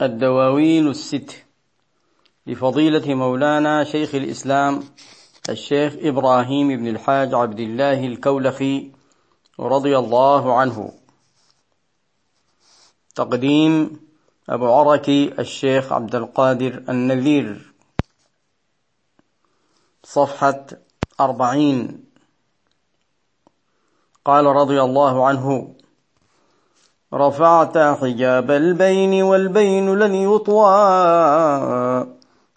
الدواوين الست لفضيلة مولانا شيخ الإسلام الشيخ إبراهيم بن الحاج عبد الله الكولخي رضي الله عنه. تقديم أبو عركي الشيخ عبد القادر النذير. صفحة أربعين. قال رضي الله عنه رفعت حجاب البين والبين لن يطوى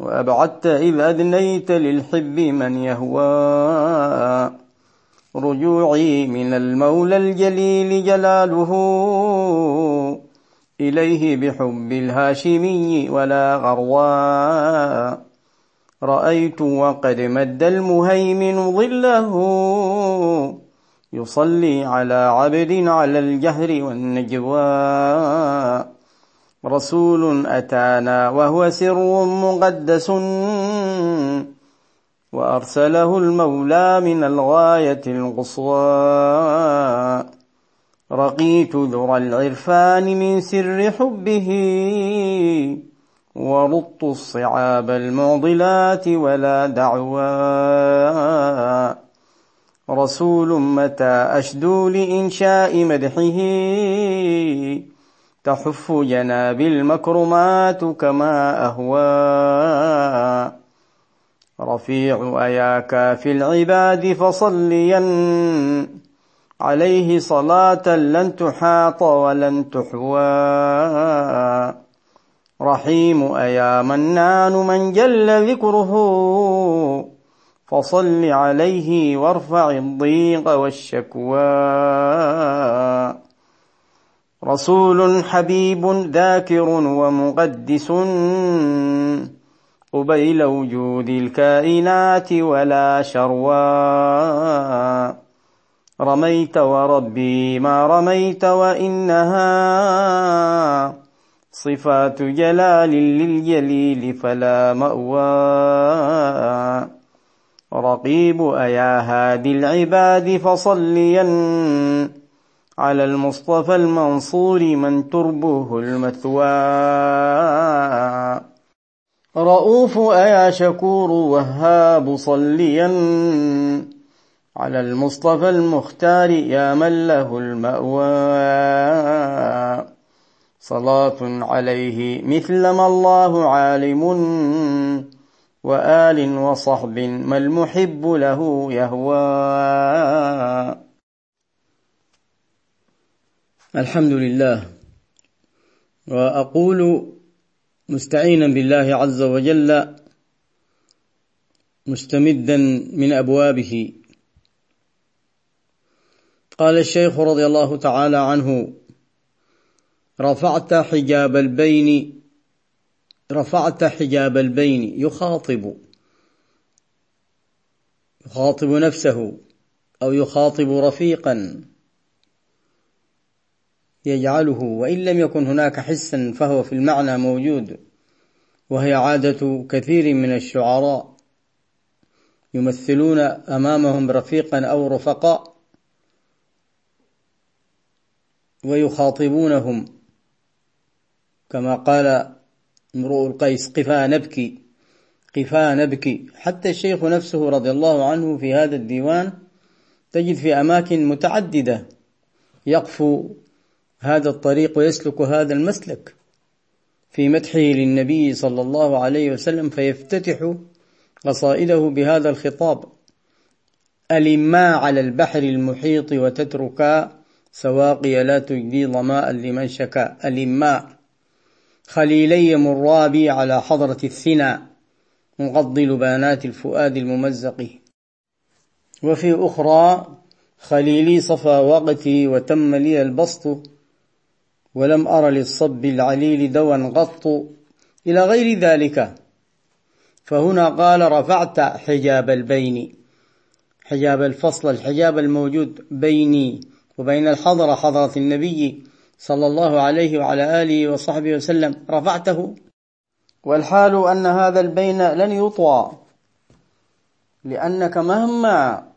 وأبعدت إذ أدنيت للحب من يهوى رجوعي من المولى الجليل جلاله إليه بحب الهاشمي ولا غروا رأيت وقد مد المهيمن ظله يصلي على عبد على الجهر والنجوى. رسول أتانا وهو سر مقدس. وأرسله المولى من الغاية القصوى. رقيت ذرى العرفان من سر حبه. ورط الصعاب المعضلات ولا دعوى. رسول متى أشدو لإنشاء مدحه؟ تحف جناب المكرمات كما أهوى. رفيع أياك في العباد فصليا. عليه صلاة لن تحاط ولن تحوى. رحيم أيا منان من جل ذكره. فصل عليه وارفع الضيق والشكوى. رسول حبيب ذاكر ومقدس. قبيل وجود الكائنات ولا شروى. رميت وربي ما رميت وإنها صفات جلال للجليل فلا مأوى. رقيب أيا هادي العباد فصليا. على المصطفى المنصور من تربه المثوى. رؤوف أيا شكور وهاب صليا. على المصطفى المختار يا من له المأوى. صلاة عليه مثلما الله عالم. وآل وصحب ما المحب له يهوى. الحمد لله. وأقول مستعينا بالله عز وجل مستمدا من أبوابه. قال الشيخ رضي الله تعالى عنه رفعت حجاب البين رفعت حجاب البين يخاطب. يخاطب نفسه أو يخاطب رفيقا. يجعله وإن لم يكن هناك حسا فهو في المعنى موجود. وهي عادة كثير من الشعراء يمثلون أمامهم رفيقا أو رفقاء ويخاطبونهم. كما قال امرؤ القيس قفا نبكي قفا نبكي. حتى الشيخ نفسه رضي الله عنه في هذا الديوان تجد في أماكن متعددة يقفو هذا الطريق ويسلك هذا المسلك. في مدحه للنبي صلى الله عليه وسلم فيفتتح قصائده بهذا الخطاب. ألما على البحر المحيط وتتركا سواقي لا تجدي ظماء لمن شكا. ألما. خليلي مرابي على حضرة الثنى مغضي لبانات الفؤاد الممزق. وفي أخرى خليلي صفى وقتي وتم لي البسط ولم أر للصب العليل دوا قط إلى غير ذلك فهنا قال رفعت حجاب البين. حجاب الفصل الحجاب الموجود بيني وبين الحضرة حضرة النبي. صلى الله عليه وعلى آله وصحبه وسلم. رفعته. والحال أن هذا البين لن يطوى لأنك مهما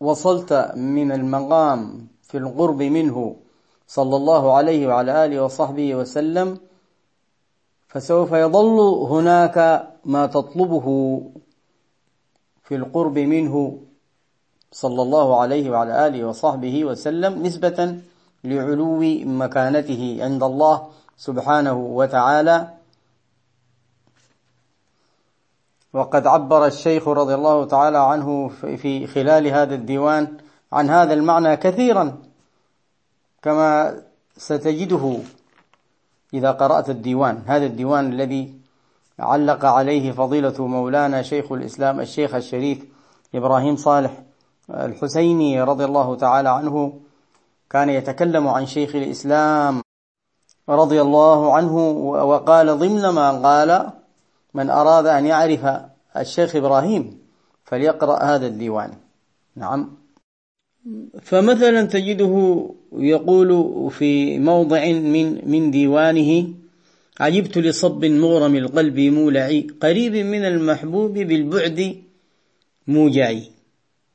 وصلت من المقام في القرب منه صلى الله عليه وعلى آله وصحبه وسلم فسوف يظل هناك ما تطلبه في القرب منه صلى الله عليه وعلى آله وصحبه وسلم نسبة لعلو مكانته عند الله سبحانه وتعالى وقد عبر الشيخ رضي الله تعالى عنه في خلال هذا الديوان عن هذا المعنى كثيرا كما ستجده إذا قرأت الديوان. هذا الديوان الذي علق عليه فضيلة مولانا شيخ الإسلام الشيخ الشريف إبراهيم صالح. الحسيني رضي الله تعالى عنه كان يتكلم عن شيخ الإسلام رضي الله عنه وقال ضمن ما قال من أراد أن يعرف الشيخ إبراهيم فليقرأ هذا الديوان. نعم. فمثلا تجده يقول في موضع من من ديوانه عجبت لصب مغرم القلب مولعي قريب من المحبوب بالبعد موجعي.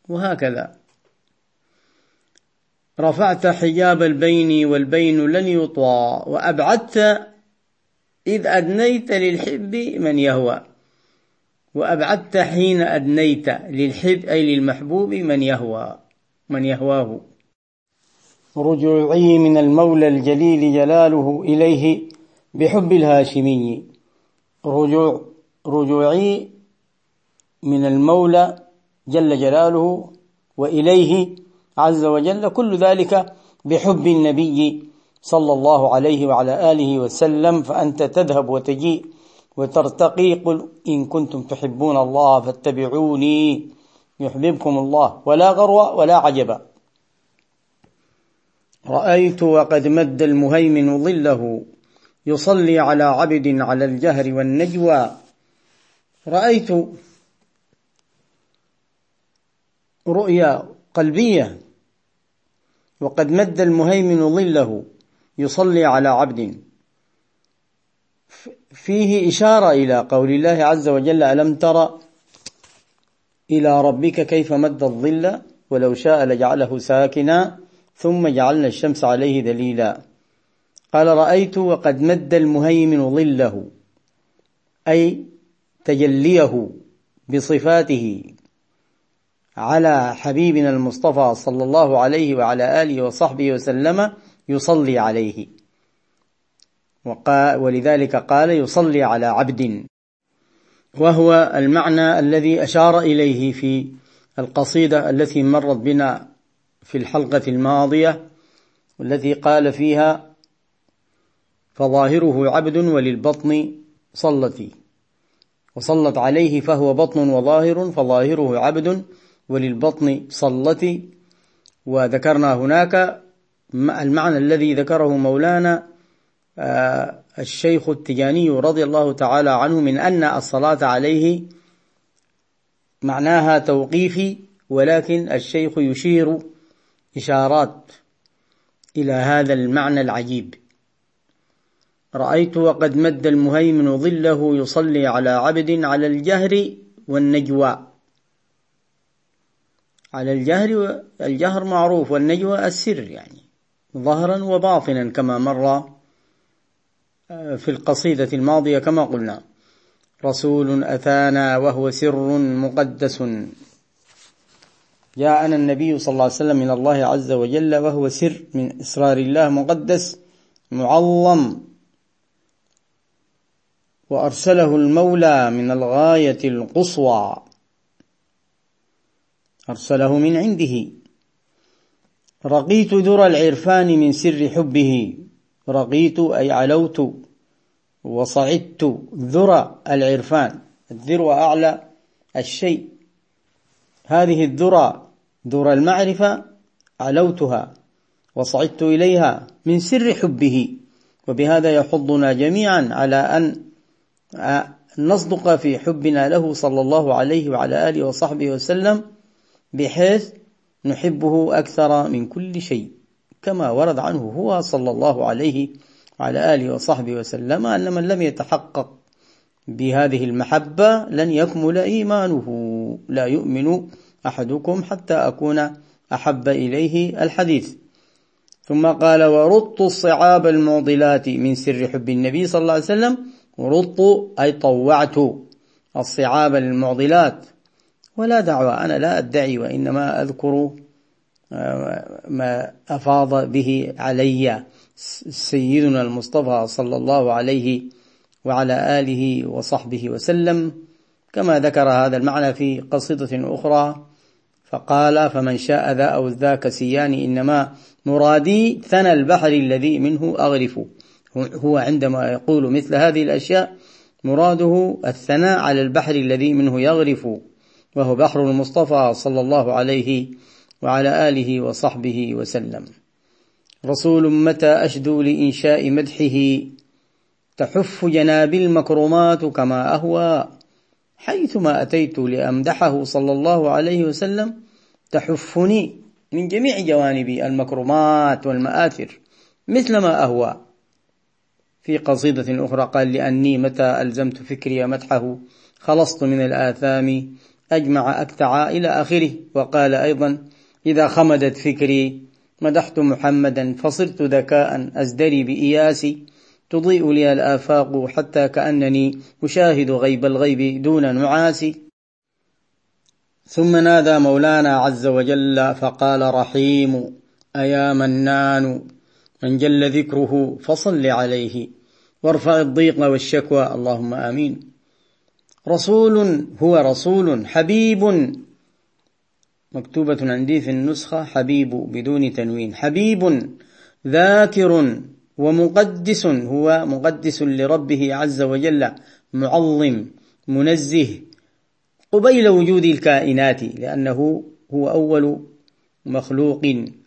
وهكذا. رفعت حجاب البين والبين لن يطوى وأبعدت إذ أدنيت للحب من يهوى. وأبعدت حين أدنيت للحب أي للمحبوب من يهوى من يهواه. رجوعي من المولى الجليل جلاله إليه بحب الهاشمي. رجوع رجوعي من المولى جل جلاله وإليه عز وجل كل ذلك بحب النبي صلى الله عليه وعلى آله وسلم فأنت تذهب وتجيء وترتقي قل إن كنتم تحبون الله فاتبعوني يحببكم الله. ولا غرو ولا عجب. رأيت وقد مد المهيمن ظله يصلي على عبد على الجهر والنجوى. رأيت رؤيا قلبية. وقد مد المهيمن ظله يصلي على عبد. فيه إشارة إلى قول الله عز وجل ألم تر إلى ربك كيف مد الظل؟ ولو شاء لجعله ساكنا ثم جعلنا الشمس عليه دليلا قال رأيت وقد مد المهيمن ظله. أي تجليه بصفاته. على حبيبنا المصطفى صلى الله عليه وعلى آله وصحبه وسلم يصلي عليه. ولذلك قال يصلي على عبد. وهو المعنى الذي أشار إليه في القصيدة التي مرت بنا في الحلقة الماضية والتي قال فيها فظاهره عبد وللبطن صلتي. وصلت عليه فهو بطن وظاهر فظاهره عبد وللبطن صلتي وذكرنا هناك المعنى الذي ذكره مولانا آه، الشيخ التجاني رضي الله تعالى عنه من أن الصلاة عليه معناها توقيفي ولكن الشيخ يشير إشارات إلى هذا المعنى العجيب. رأيت وقد مد المهيمن ظله يصلي على عبد على الجهر والنجوى. على الجهر الجهر معروف والنجوى السر يعني ظهرا وباطنا كما مر في القصيدة الماضية كما قلنا رسول أتانا وهو سر مقدس. جاءنا النبي صلى الله عليه وسلم من الله عز وجل وهو سر من إسرار الله مقدس معظم. وأرسله المولى من الغاية القصوى. أرسله من عنده. رقيت ذرى العرفان من سر حبه. رقيت أي علوت وصعدت ذرى العرفان. الذروة أعلى الشيء. هذه الذرى ذرى المعرفة علوتها. وصعدت إليها من سر حبه. وبهذا يحضنا جميعا على أن نصدق في حبنا له صلى الله عليه وعلى آله وصحبه وسلم. بحيث نحبه أكثر من كل شيء كما ورد عنه هو صلى الله عليه وعلى آله وصحبه وسلم أن من لم يتحقق بهذه المحبة لن يكمل إيمانه لا يؤمن أحدكم حتى أكون أحب إليه الحديث. ثم قال ورط الصعاب المعضلات من سر حب النبي صلى الله عليه وسلم رط أي طوعت الصعاب المعضلات ولا دعوة. أنا لا أدعي وإنما أذكر آه، ما أفاض به علي سيدنا المصطفى صلى الله عليه وعلى آله وصحبه وسلم. كما ذكر هذا المعنى في قصيدة أخرى فقال فمن شاء ذا أو ذاك سيان إنما مرادي ثنى البحر الذي منه أغرف. هو عندما يقول مثل هذه الأشياء مراده الثناء على البحر الذي منه يغرف. وهو بحر المصطفى صلى الله عليه وعلى آله وصحبه وسلم. رسول متى أشدو لإنشاء مدحه؟ تحف جنابي المكرمات كما أهوى. حيثما أتيت لأمدحه صلى الله عليه وسلم تحفني من جميع جوانب المكرمات والمآثر مثل ما أهوى. في قصيدة أخرى قال لأني متى ألزمت فكري مدحه خلصت من الآثام أجمع أكتع إلى آخره. وقال أيضا إذا خمدت فكري مدحت محمدا فصرت ذكاء أزدري بإياسي. تضيء لي الآفاق حتى كأنني أشاهد غيب الغيب دون نعاس ثم نادى مولانا عز وجل فقال رحيم أيا منان من جل ذكره فصل عليه وارفع الضيق والشكوى. اللهم آمين. رسول هو رسول حبيب. مكتوبة عندي في النسخة حبيب بدون تنوين. حبيب ذاكر ومقدس هو مقدس لربه عز وجل معظم منزه. قبيل وجود الكائنات لأنه هو أول مخلوق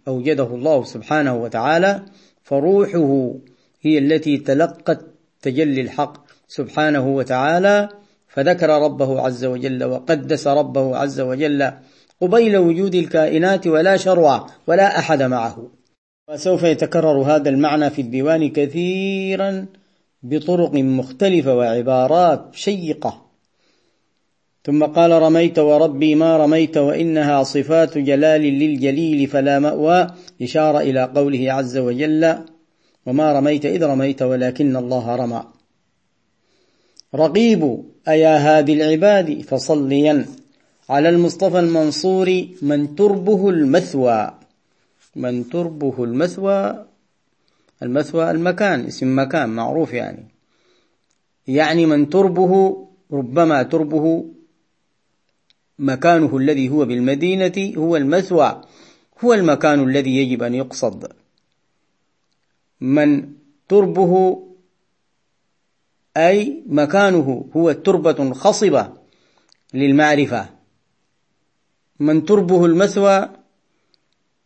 أوجده الله سبحانه وتعالى فروحه هي التي تلقت تجلي الحق سبحانه وتعالى. فذكر ربه عز وجل وقدس ربه عز وجل قبيل وجود الكائنات ولا شرع ولا أحد معه. وسوف يتكرر هذا المعنى في الديوان كثيرا بطرق مختلفة وعبارات شيقة. ثم قال رميت وربي ما رميت وإنها صفات جلال للجليل فلا مأوى إشارة إلى قوله عز وجل وما رميت إذ رميت ولكن الله رمى. رقيب أيا هادي العباد فصليا. على المصطفى المنصور من تربه المثوى. من تربه المثوى. المثوى المكان اسم مكان معروف يعني. يعني من تربه ربما تربه مكانه الذي هو بالمدينة هو المثوى. هو المكان الذي يجب أن يقصد. من تربه أي مكانه هو تربة خصبة للمعرفة. من تربه المثوى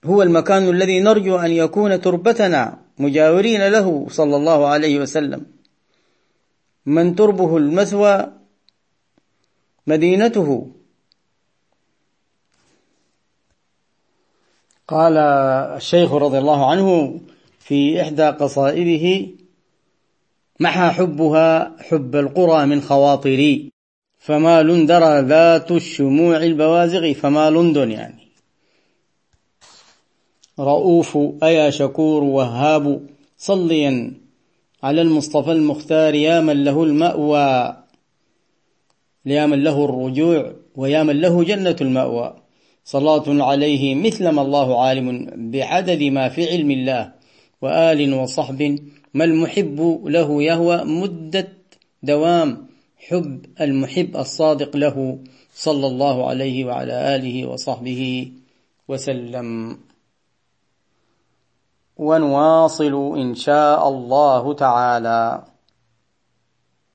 هو المكان الذي نرجو أن يكون تربتنا مجاورين له صلى الله عليه وسلم. من تربه المثوى مدينته. قال الشيخ رضي الله عنه في إحدى قصائده محى حبها حب القرى من خواطري. فما لندر ذات الشموع البوازغ فما لندن يعني. رؤوف أيا شكور وهاب صليا على المصطفى المختار يا من له المأوى يا من له الرجوع ويا من له جنة المأوى. صلاة عليه مثل ما الله عالم بعدد ما في علم الله وآل وصحب ما المحب له يهوى مدة دوام حب المحب الصادق له صلى الله عليه وعلى آله وصحبه وسلم. ونواصل إن شاء الله تعالى.